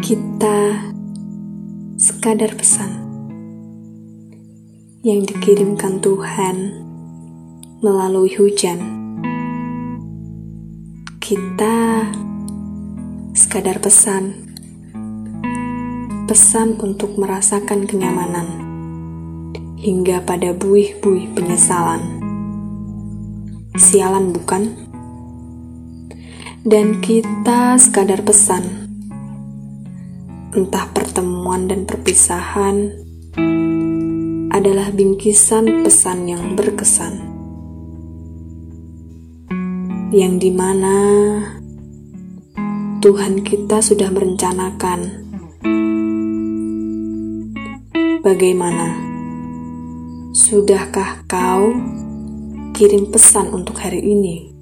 Kita sekadar pesan yang dikirimkan Tuhan melalui hujan. Kita sekadar pesan, pesan untuk merasakan kenyamanan hingga pada buih-buih penyesalan. Sialan bukan? Dan kita sekadar pesan entah pertemuan dan perpisahan adalah bingkisan pesan yang berkesan, yang di mana Tuhan kita sudah merencanakan bagaimana. Sudahkah kau kirim pesan untuk hari ini?